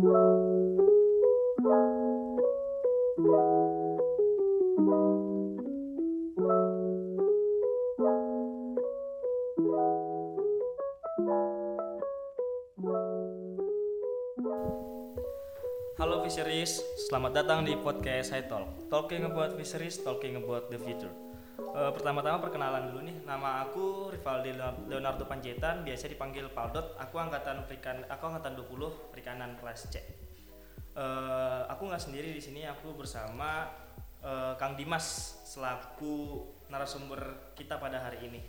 Halo Fisheries, selamat datang di podcast High Talk. Talking about fisheries, talking about the future. Eh, pertama-tama perkenalan dulu nih, nama aku Rivaldi Leonardo Panjaitan, biasa dipanggil Paldot. Aku angkatan perikan, aku angkatan 20 perikanan kelas C. Eh, aku nggak sendiri di sini, aku bersama eh, Kang Dimas selaku narasumber kita pada hari ini.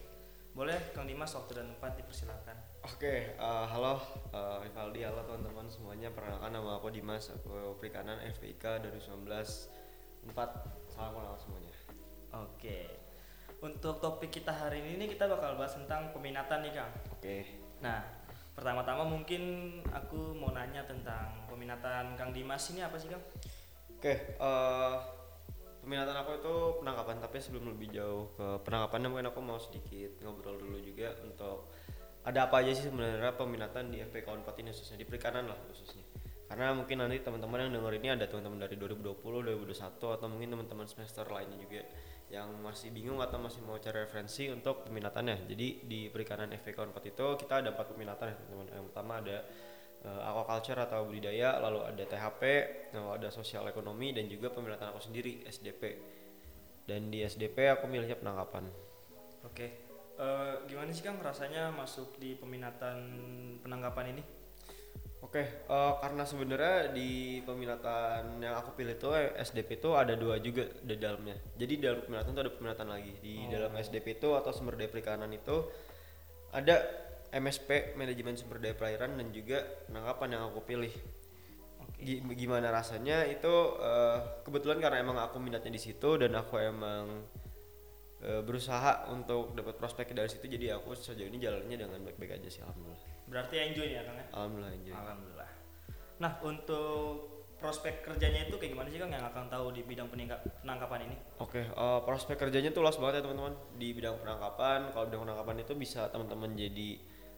Boleh Kang Dimas waktu dan tempat dipersilakan. Oke, eh, halo eh, Rivaldi, halo teman-teman semuanya. Perkenalkan nama aku Dimas, aku perikanan FPIK 2019 4. Salam kenal semuanya. Oke. Untuk topik kita hari ini nih, kita bakal bahas tentang peminatan nih Kang. Oke, Nah, pertama-tama mungkin aku mau nanya tentang peminatan Kang Dimas ini apa sih Kang? oke. eh, peminatan aku itu penangkapan, tapi sebelum lebih jauh ke penangkapan, mungkin aku mau sedikit ngobrol dulu juga untuk ada apa aja sih sebenarnya peminatan di FPK 4 ini khususnya di perikanan lah khususnya. Karena mungkin nanti teman-teman yang denger ini ada teman-teman dari 2020, 2021 atau mungkin teman-teman semester lainnya juga yang masih bingung atau masih mau cari referensi untuk peminatannya. Jadi di perikanan FPK 4 itu kita ada empat peminatan ya teman-teman. Yang pertama ada eh, aquaculture atau budidaya, lalu ada THP, lalu ada sosial ekonomi dan juga peminatan aku sendiri SDP. Dan di SDP aku milihnya penangkapan. Oke. Eh, gimana sih Kang rasanya masuk di peminatan penangkapan ini? Oke, eh, karena sebenarnya di peminatan yang aku pilih itu eh, SDP itu ada dua juga di dalamnya. Jadi di dalam peminatan itu ada peminatan lagi. Di dalam SDP itu atau sumber daya perikanan itu ada MSP manajemen sumber daya perairan dan juga penangkapan yang aku pilih. Gi- Gimana rasanya itu eh, kebetulan karena emang aku minatnya di situ dan aku emang eh, berusaha untuk dapat prospek dari situ jadi aku sejauh ini jalannya dengan baik-baik aja sih alhamdulillah. Berarti enjoy ya Kang ya? Alhamdulillah enjoy. Alhamdulillah. Nah, untuk prospek kerjanya itu kayak gimana sih Kang yang akan tahu di bidang penangkapan ini? Oke, eh, prospek kerjanya tuh luas banget ya teman-teman di bidang penangkapan. Kalau bidang penangkapan itu bisa teman-teman jadi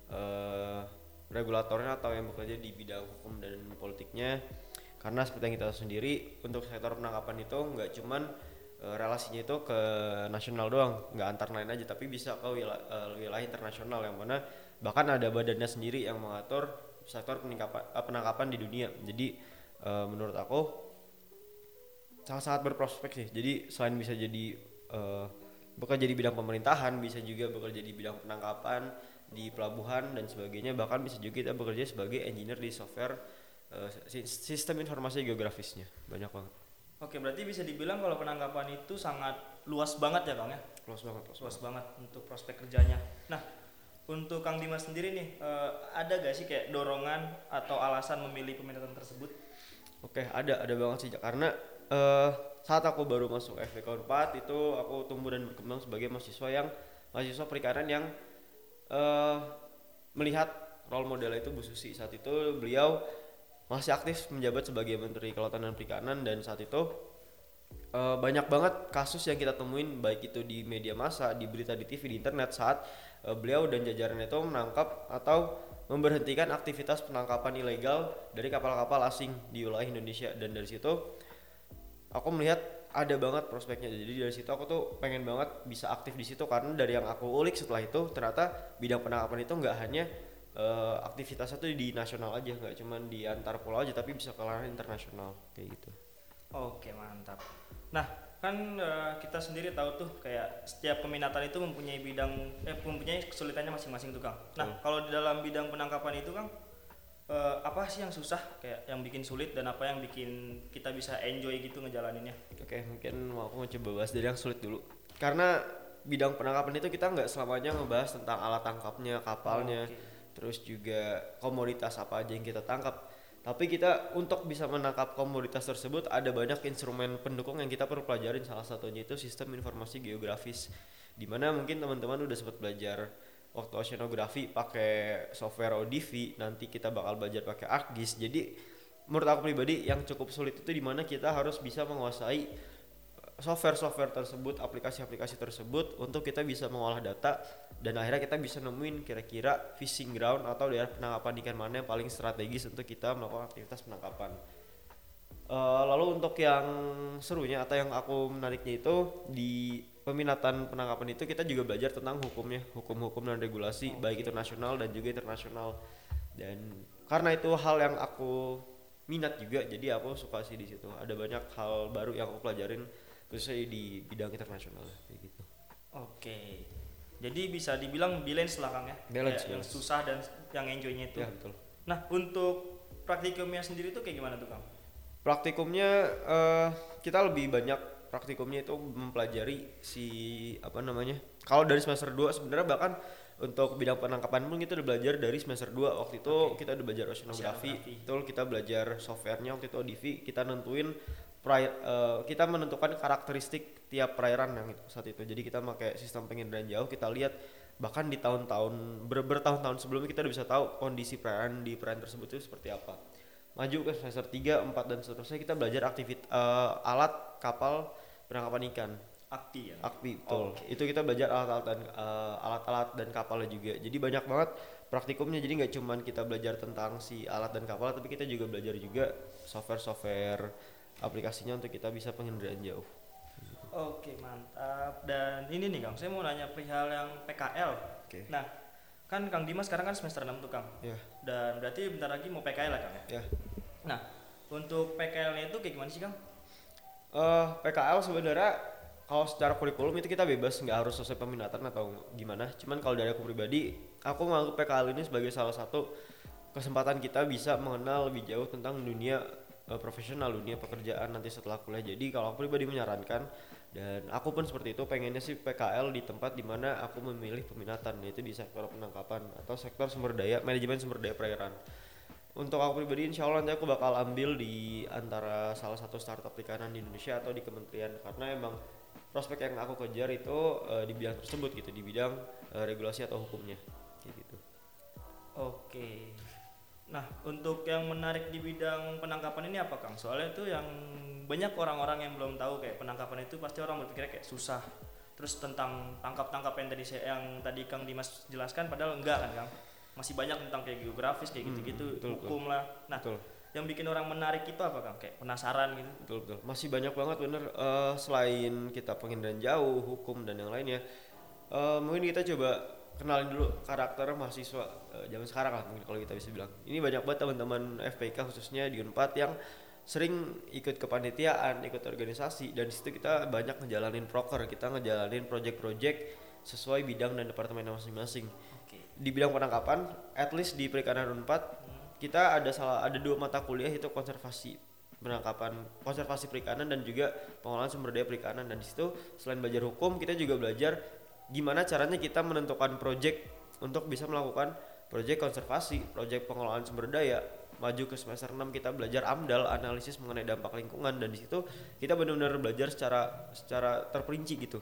eh, regulatornya atau yang bekerja di bidang hukum dan politiknya. Karena seperti yang kita tahu sendiri, untuk sektor penangkapan itu nggak cuman eh, relasinya itu ke nasional doang, nggak antar lain aja, tapi bisa ke wilayah, wilayah internasional yang mana bahkan ada badannya sendiri yang mengatur sektor penangkapan, di dunia. Jadi eh, menurut aku sangat-sangat berprospek sih. Jadi selain bisa jadi eh, bekerja di bidang pemerintahan, bisa juga bekerja di bidang penangkapan, di pelabuhan dan sebagainya. Bahkan bisa juga kita bekerja sebagai engineer di software si- sistem informasi geografisnya. Banyak banget. Oke, berarti bisa dibilang kalau penangkapan itu sangat luas banget ya Kang ya? Luas banget, luas luas banget untuk prospek kerjanya. Nah, untuk Kang Dimas sendiri nih, eh, ada gak sih kayak dorongan atau alasan memilih peminatan tersebut? Oke, ada ada banget sih karena eh, saat aku baru masuk FPK 4 itu aku tumbuh dan berkembang sebagai mahasiswa yang mahasiswa perikanan yang eh, melihat role model itu Bu Susi saat itu beliau masih aktif menjabat sebagai Menteri Kelautan dan Perikanan dan saat itu eh, banyak banget kasus yang kita temuin baik itu di media massa, di berita di TV, di internet saat eh, beliau dan jajarannya itu menangkap atau memberhentikan aktivitas penangkapan ilegal dari kapal-kapal asing di wilayah Indonesia. Dan dari situ aku melihat ada banget prospeknya. Jadi dari situ aku tuh pengen banget bisa aktif di situ karena dari yang aku ulik setelah itu ternyata bidang penangkapan itu nggak hanya eh, aktivitasnya tuh di nasional aja nggak cuman di antar pulau aja tapi bisa ke internasional kayak gitu. Oke, mantap. Nah, kan eh, kita sendiri tahu tuh kayak setiap peminatan itu mempunyai bidang eh mempunyai kesulitannya masing-masing tuh, Kang. Nah, kalau di dalam bidang penangkapan itu, Kang, eh, apa sih yang susah kayak yang bikin sulit dan apa yang bikin kita bisa enjoy gitu ngejalaninnya? Oke, mungkin mau aku coba bahas dari yang sulit dulu. Karena bidang penangkapan itu kita nggak selamanya ngebahas tentang alat tangkapnya, kapalnya, Oke. terus juga komoditas apa aja yang kita tangkap. Tapi kita untuk bisa menangkap komoditas tersebut ada banyak instrumen pendukung yang kita perlu pelajarin. Salah satunya itu sistem informasi geografis. Di mana mungkin teman-teman udah sempat belajar waktu oceanografi pakai software ODV, nanti kita bakal belajar pakai ArcGIS. Jadi menurut aku pribadi yang cukup sulit itu di mana kita harus bisa menguasai software-software tersebut, aplikasi-aplikasi tersebut untuk kita bisa mengolah data dan akhirnya kita bisa nemuin kira-kira fishing ground atau daerah penangkapan ikan mana yang paling strategis untuk kita melakukan aktivitas penangkapan. Uh, lalu untuk yang serunya atau yang aku menariknya itu di peminatan penangkapan itu kita juga belajar tentang hukumnya, hukum-hukum dan regulasi okay. baik itu nasional dan juga internasional. Dan karena itu hal yang aku minat juga, jadi aku suka sih di situ. Ada banyak hal baru yang aku pelajarin khususnya di bidang internasional kayak gitu. Oke. Jadi bisa dibilang balance lah Kang ya. Balance, yang susah dan yang enjoynya itu. Ya, betul. Nah, untuk praktikumnya sendiri itu kayak gimana tuh Kang? praktikumnya uh, kita lebih banyak praktikumnya itu mempelajari si apa namanya kalau dari semester 2 sebenarnya bahkan untuk bidang penangkapan pun kita udah belajar dari semester 2 waktu itu okay. kita udah belajar oceanografi itu kita belajar softwarenya waktu itu ODV kita nentuin prair, uh, kita menentukan karakteristik tiap perairan yang itu saat itu jadi kita pakai sistem penginderaan jauh kita lihat bahkan di tahun-tahun ber bertahun-tahun sebelumnya kita udah bisa tahu kondisi perairan di perairan tersebut itu seperti apa maju ke semester 3, 4 dan seterusnya kita belajar aktivit uh, alat kapal penangkapan ikan. Akti ya. Akti betul. Okay. Itu kita belajar alat-alat dan uh, alat-alat dan kapalnya juga. Jadi banyak banget praktikumnya. Jadi nggak cuman kita belajar tentang si alat dan kapal, tapi kita juga belajar juga software-software aplikasinya untuk kita bisa penginderaan jauh. Oke mantap. Dan ini nih Kang, saya mau nanya perihal yang PKL. Oke. Nah kan Kang Dimas sekarang kan semester 6 tuh Kang. Iya. Dan berarti bentar lagi mau PKL lah Kang ya? Iya. Nah, untuk PKL-nya itu kayak gimana sih Kang? Uh, eh, PKL sebenarnya kalau secara kurikulum itu kita bebas nggak harus sesuai peminatan atau gimana. Cuman kalau dari aku pribadi, aku menganggap PKL ini sebagai salah satu kesempatan kita bisa mengenal lebih jauh tentang dunia uh, profesional, dunia pekerjaan nanti setelah kuliah. Jadi kalau aku pribadi menyarankan dan aku pun seperti itu pengennya sih PKL di tempat di mana aku memilih peminatan yaitu di sektor penangkapan atau sektor sumber daya manajemen sumber daya perairan. Untuk aku pribadi insya Allah nanti aku bakal ambil di antara salah satu startup perikanan di Indonesia atau di kementerian. Karena emang prospek yang aku kejar itu uh, di bidang tersebut gitu di bidang uh, regulasi atau hukumnya. Gitu. Oke Nah, untuk yang menarik di bidang penangkapan ini apa Kang? Soalnya itu yang banyak orang-orang yang belum tahu kayak penangkapan itu pasti orang berpikir kayak susah. Terus tentang tangkap-tangkap yang tadi saya yang tadi Kang Dimas jelaskan padahal enggak kan Kang? Masih banyak tentang kayak geografis kayak hmm, gitu-gitu, hmm, hukum betul. lah. Nah, betul. yang bikin orang menarik itu apa Kang? Kayak penasaran gitu. Betul betul. Masih banyak banget bener uh, selain kita pengen jauh, hukum dan yang lainnya. Uh, mungkin kita coba kenalin dulu karakter mahasiswa uh, zaman sekarang lah mungkin kalau kita bisa bilang ini banyak banget teman-teman FPK khususnya di Unpad yang sering ikut kepanitiaan, ikut organisasi dan di situ kita banyak ngejalanin proker, kita ngejalanin project-project sesuai bidang dan departemen masing-masing. Okay. Di bidang penangkapan, at least di perikanan Unpad, hmm. kita ada salah ada dua mata kuliah itu konservasi penangkapan konservasi perikanan dan juga pengolahan sumber daya perikanan dan di situ selain belajar hukum kita juga belajar gimana caranya kita menentukan project untuk bisa melakukan project konservasi, project pengelolaan sumber daya. Maju ke semester 6 kita belajar AMDAL, analisis mengenai dampak lingkungan dan di situ kita benar-benar belajar secara secara terperinci gitu.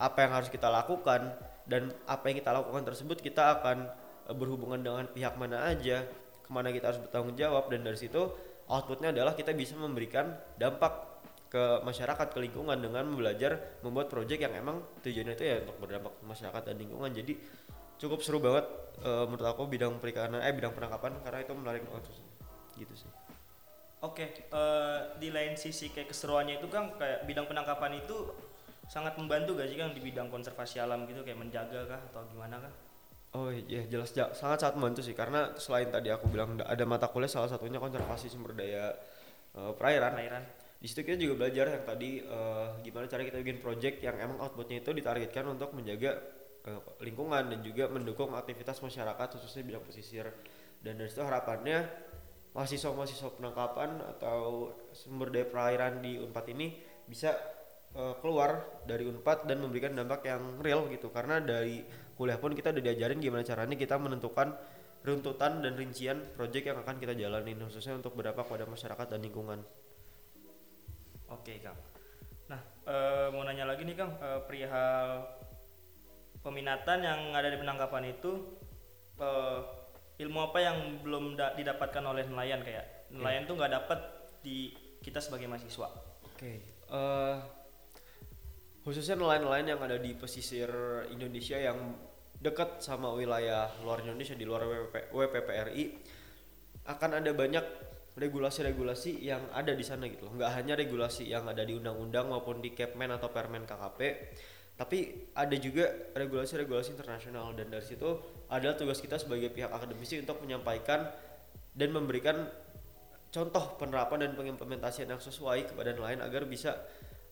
Apa yang harus kita lakukan dan apa yang kita lakukan tersebut kita akan eh, berhubungan dengan pihak mana aja, ke mana kita harus bertanggung jawab dan dari situ outputnya adalah kita bisa memberikan dampak ke masyarakat ke lingkungan dengan belajar membuat proyek yang emang tujuannya itu ya untuk berdampak ke masyarakat dan lingkungan. Jadi cukup seru banget uh, menurut aku bidang perikanan eh bidang penangkapan karena itu menarik banget gitu sih. Oke okay, uh, eh, di lain sisi kayak keseruannya itu kan kayak bidang penangkapan itu sangat membantu gak sih kan di bidang konservasi alam gitu kayak menjaga kah atau gimana kah? Oh iya jelas sangat sangat membantu sih. Karena selain tadi aku bilang ada mata kuliah salah satunya konservasi sumber daya uh, perairan. perairan di situ kita juga belajar yang tadi uh, gimana cara kita bikin project yang emang outputnya itu ditargetkan untuk menjaga uh, lingkungan dan juga mendukung aktivitas masyarakat khususnya bidang pesisir dan dari situ harapannya mahasiswa-mahasiswa penangkapan atau sumber daya perairan di Unpad ini bisa uh, keluar dari Unpad dan memberikan dampak yang real gitu karena dari kuliah pun kita udah diajarin gimana caranya kita menentukan runtutan dan rincian project yang akan kita jalanin khususnya untuk berdampak pada masyarakat dan lingkungan. Oke Kang. Nah e, mau nanya lagi nih Kang e, perihal peminatan yang ada di penangkapan itu e, ilmu apa yang belum didapatkan oleh nelayan kayak nelayan tuh nggak dapat di kita sebagai mahasiswa. Oke. Okay. Uh, khususnya nelayan-nelayan yang ada di pesisir Indonesia yang dekat sama wilayah luar Indonesia di luar WPP, WPPRI akan ada banyak regulasi-regulasi yang ada di sana gitu loh. Nggak hanya regulasi yang ada di undang-undang maupun di Kepmen atau Permen KKP tapi ada juga regulasi-regulasi internasional. Dan dari situ adalah tugas kita sebagai pihak akademisi untuk menyampaikan dan memberikan contoh penerapan dan pengimplementasian yang sesuai kepada nelayan agar bisa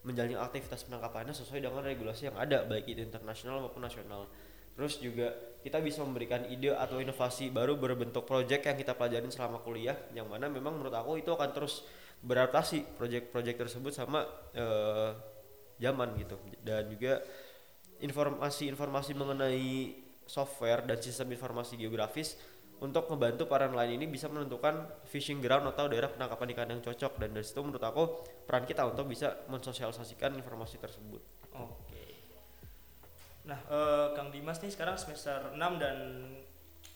menjalani aktivitas penangkapannya sesuai dengan regulasi yang ada baik itu internasional maupun nasional. Terus juga kita bisa memberikan ide atau inovasi baru berbentuk project yang kita pelajarin selama kuliah yang mana memang menurut aku itu akan terus beradaptasi project-project tersebut sama uh, zaman gitu dan juga informasi-informasi mengenai software dan sistem informasi geografis untuk membantu para nelayan ini bisa menentukan fishing ground atau daerah penangkapan ikan yang cocok dan dari situ menurut aku peran kita untuk bisa mensosialisasikan informasi tersebut. Oke. Nah, uh, Kang Dimas nih sekarang semester 6 dan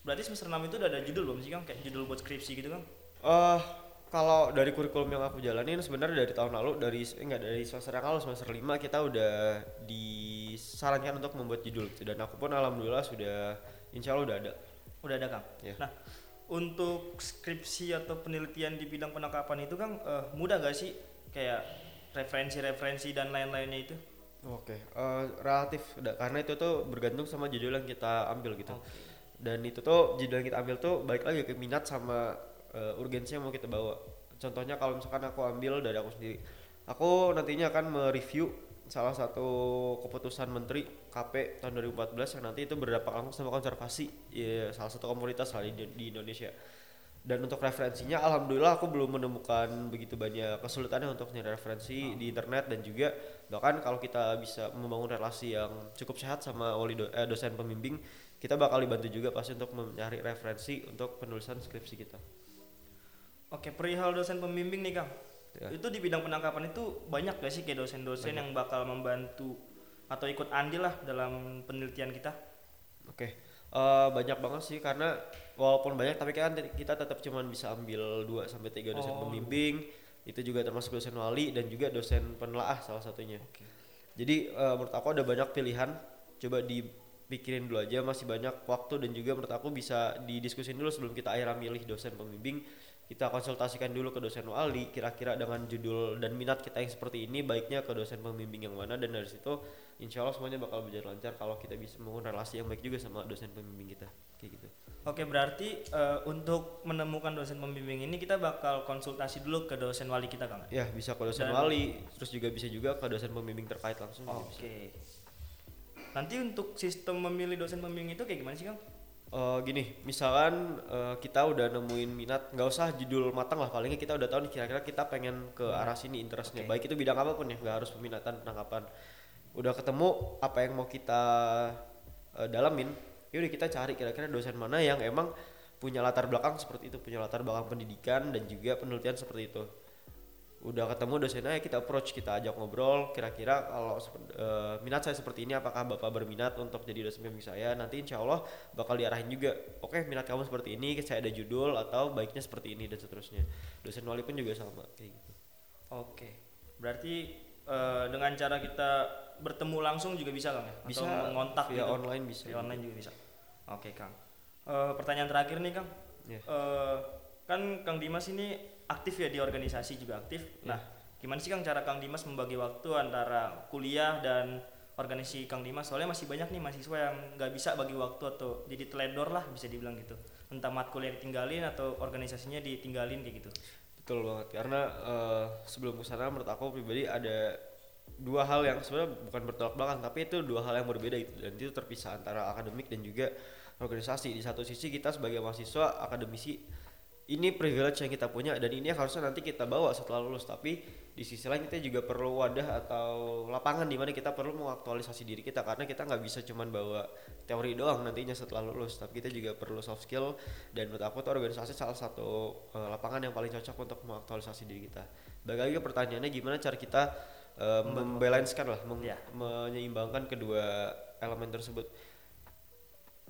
berarti semester 6 itu udah ada judul belum sih Kang? Kayak judul buat skripsi gitu Kang? Eh, uh, kalau dari kurikulum yang aku jalanin sebenarnya dari tahun lalu dari eh, enggak dari semester yang lalu semester 5 kita udah disarankan untuk membuat judul gitu. dan aku pun alhamdulillah sudah insya Allah udah ada. Udah ada Kang. Yeah. Nah, untuk skripsi atau penelitian di bidang penangkapan itu Kang uh, mudah gak sih kayak referensi-referensi dan lain-lainnya itu? Oke, okay. uh, eh, relatif karena itu tuh bergantung sama judul yang kita ambil gitu. Okay. Dan itu tuh judul yang kita ambil tuh baik lagi ke minat sama uh, urgensi yang mau kita bawa. Contohnya kalau misalkan aku ambil dari aku sendiri, aku nantinya akan mereview salah satu keputusan menteri KP tahun 2014 yang nanti itu berdampak langsung sama konservasi ya, salah satu komunitas di, di Indonesia dan untuk referensinya alhamdulillah aku belum menemukan begitu banyak kesulitannya untuk nyari referensi oh. di internet dan juga bahkan kalau kita bisa membangun relasi yang cukup sehat sama wali do, eh, dosen pembimbing kita bakal dibantu juga pasti untuk mencari referensi untuk penulisan skripsi kita. Oke, perihal dosen pembimbing nih Kang. Ya. Itu di bidang penangkapan itu banyak gak sih kayak dosen-dosen yang bakal membantu atau ikut andil lah dalam penelitian kita? Oke Uh, banyak banget sih karena walaupun banyak tapi kan kita tetap cuma bisa ambil 2 sampai tiga dosen oh. pembimbing. Itu juga termasuk dosen wali dan juga dosen penelaah salah satunya. Okay. Jadi uh, menurut aku ada banyak pilihan. Coba dipikirin dulu aja masih banyak waktu dan juga menurut aku bisa didiskusin dulu sebelum kita akhirnya milih dosen pembimbing kita konsultasikan dulu ke dosen wali kira-kira dengan judul dan minat kita yang seperti ini baiknya ke dosen pembimbing yang mana dan dari situ insya Allah semuanya bakal berjalan lancar kalau kita bisa membangun relasi yang baik juga sama dosen pembimbing kita kayak gitu. Oke berarti uh, untuk menemukan dosen pembimbing ini kita bakal konsultasi dulu ke dosen wali kita kan? Ya bisa ke dosen dan wali terus juga bisa juga ke dosen pembimbing terkait langsung. Oke. Nanti untuk sistem memilih dosen pembimbing itu kayak gimana sih kang? Uh, gini misalkan uh, kita udah nemuin minat nggak usah judul matang lah palingnya kita udah tahu nih kira-kira kita pengen ke hmm. arah sini interestnya okay. baik itu bidang apa pun ya nggak harus peminatan penangkapan udah ketemu apa yang mau kita uh, dalamin yaudah kita cari kira-kira dosen mana yang emang punya latar belakang seperti itu punya latar belakang pendidikan dan juga penelitian seperti itu udah ketemu dosennya kita approach kita ajak ngobrol kira-kira kalau uh, minat saya seperti ini apakah bapak berminat untuk jadi dosen pembimbing saya nanti insya Allah bakal diarahin juga oke okay, minat kamu seperti ini saya ada judul atau baiknya seperti ini dan seterusnya dosen wali pun juga sama kayak gitu oke okay. berarti uh, dengan cara kita bertemu langsung juga bisa kan ya bisa atau ngontak via gitu? online bisa via online juga bisa oke okay, kang uh, pertanyaan terakhir nih kang yeah. Iya. uh, kan kang Dimas ini aktif ya di organisasi juga aktif. Yeah. Nah, gimana sih Kang cara Kang Dimas membagi waktu antara kuliah dan organisasi Kang Dimas? Soalnya masih banyak nih mahasiswa yang nggak bisa bagi waktu atau jadi teledor lah bisa dibilang gitu. Entah matkul yang ditinggalin atau organisasinya ditinggalin kayak gitu. Betul banget karena uh, sebelum ke sana menurut aku pribadi ada dua hal yang sebenarnya bukan bertolak belakang tapi itu dua hal yang berbeda itu dan itu terpisah antara akademik dan juga organisasi di satu sisi kita sebagai mahasiswa akademisi ini privilege yang kita punya dan ini harusnya nanti kita bawa setelah lulus tapi di sisi lain kita juga perlu wadah atau lapangan di mana kita perlu mengaktualisasi diri kita karena kita nggak bisa cuman bawa teori doang nantinya setelah lulus tapi kita juga perlu soft skill dan menurut aku tuh organisasi salah satu uh, lapangan yang paling cocok untuk mengaktualisasi diri kita. Bagi pertanyaannya gimana cara kita uh, membalancekan lah, meng yeah. menyeimbangkan kedua elemen tersebut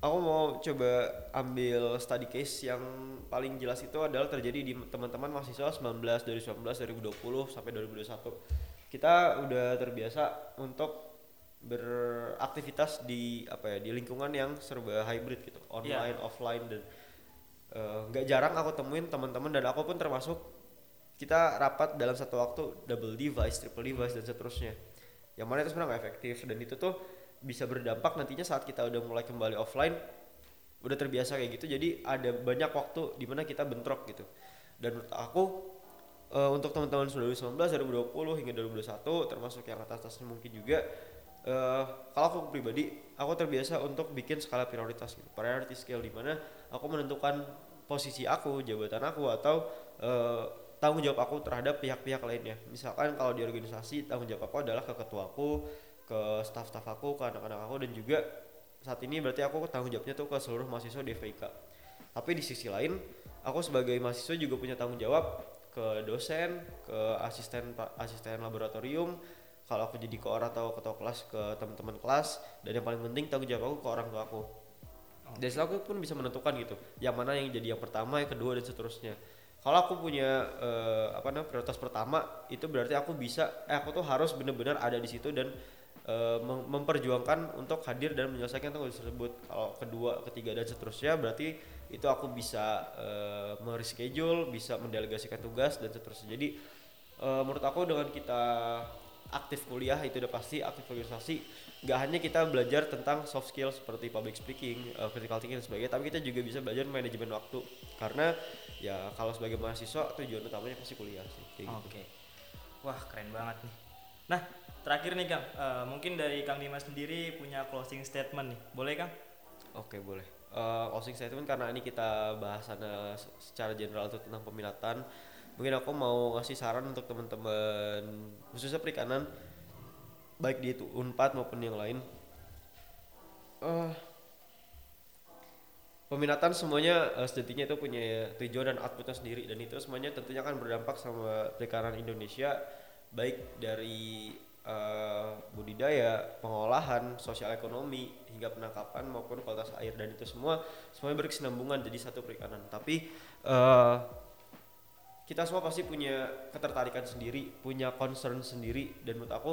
aku mau coba ambil study case yang paling jelas itu adalah terjadi di teman-teman mahasiswa 19 dari 2019 2020 sampai 2021 kita udah terbiasa untuk beraktivitas di apa ya di lingkungan yang serba hybrid gitu online offline dan eh, nggak jarang aku temuin teman-teman dan aku pun termasuk kita rapat dalam satu waktu double device triple device dan seterusnya. Yang mana itu sebenarnya nggak efektif dan itu tuh bisa berdampak nantinya saat kita udah mulai kembali offline udah terbiasa kayak gitu. Jadi ada banyak waktu di mana kita bentrok gitu. Dan menurut aku eh, untuk teman-teman 2019 2020 hingga 2021 termasuk yang atas-atasnya mungkin juga eh, kalau aku pribadi aku terbiasa untuk bikin skala prioritas gitu. Priority scale di mana aku menentukan posisi aku jabatan aku atau eh, tanggung jawab aku terhadap pihak-pihak lainnya. Misalkan kalau di organisasi tanggung jawab aku adalah ke ketuaku ke staff-staff aku ke anak-anak aku dan juga saat ini berarti aku tanggung jawabnya tuh ke seluruh mahasiswa di FIK tapi di sisi lain aku sebagai mahasiswa juga punya tanggung jawab ke dosen ke asisten asisten laboratorium kalau aku jadi koor atau ketua kelas ke teman-teman kelas dan yang paling penting tanggung jawab aku ke orang tua aku. Dan setelah aku pun bisa menentukan gitu yang mana yang jadi yang pertama yang kedua dan seterusnya. Kalau aku punya eh, apa namanya prioritas pertama itu berarti aku bisa eh aku tuh harus benar-benar ada di situ dan eh, mem- memperjuangkan untuk hadir dan menyelesaikan tugas tersebut kalau kedua ketiga dan seterusnya berarti itu aku bisa eh, mereschedule bisa mendelegasikan tugas dan seterusnya jadi eh, menurut aku dengan kita aktif kuliah itu udah pasti aktif organisasi nggak hanya kita belajar tentang soft skill seperti public speaking, uh, critical thinking dan sebagainya, tapi kita juga bisa belajar manajemen waktu karena ya kalau sebagai mahasiswa tujuan utamanya pasti kuliah sih kayak Oke. gitu. Wah, keren banget nih. Nah, terakhir nih Kang, Eh, mungkin dari Kang Dimas sendiri punya closing statement nih. Boleh Kang? Oke boleh. Uh, closing statement karena ini kita bahasannya se- secara general itu tentang peminatan. Mungkin aku mau ngasih saran untuk teman-teman khususnya perikanan baik di itu Unpad maupun yang lain. Eh, peminatan semuanya uh, sejatinya itu punya tujuan dan outputnya sendiri dan itu semuanya tentunya akan berdampak sama perikanan Indonesia baik dari uh, budidaya, pengolahan, sosial ekonomi hingga penangkapan maupun kualitas air dan itu semua semuanya berkesinambungan jadi satu perikanan. Tapi uh, kita semua pasti punya ketertarikan sendiri, punya concern sendiri dan menurut aku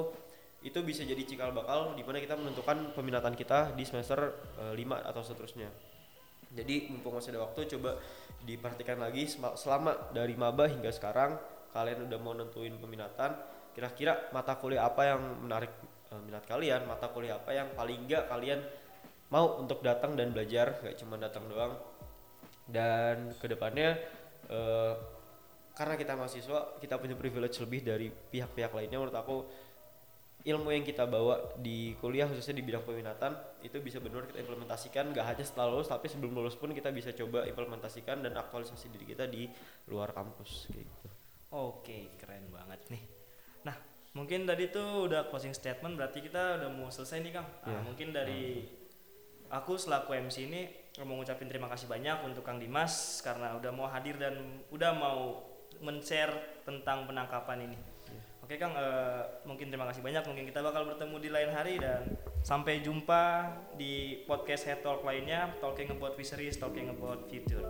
itu bisa jadi cikal bakal di mana kita menentukan peminatan kita di semester 5 atau seterusnya. Jadi mumpung masih ada waktu coba diperhatikan lagi selama dari maba hingga sekarang kalian udah mau nentuin peminatan kira-kira mata kuliah apa yang menarik eh, minat kalian, mata kuliah apa yang paling enggak kalian mau untuk datang dan belajar? Gak cuma datang doang. Dan ke depannya eh, karena kita mahasiswa kita punya privilege lebih dari pihak-pihak lainnya. Menurut aku ilmu yang kita bawa di kuliah khususnya di bidang peminatan itu bisa benar kita implementasikan. Gak hanya setelah lulus tapi sebelum lulus pun kita bisa coba implementasikan dan aktualisasi diri kita di luar kampus kayak gitu. Oke, keren banget. Nih. Nah, mungkin tadi tuh udah closing statement berarti kita udah mau selesai nih Kang. Nah, Iya. mungkin dari aku selaku MC ini mau ngucapin terima kasih banyak untuk Kang Dimas karena udah mau hadir dan udah mau men-share tentang penangkapan ini. Oke Kang, eh, mungkin terima kasih banyak. Mungkin kita bakal bertemu di lain hari dan sampai jumpa di podcast Head Talk lainnya, Talking About Fisheries, Talking About Future.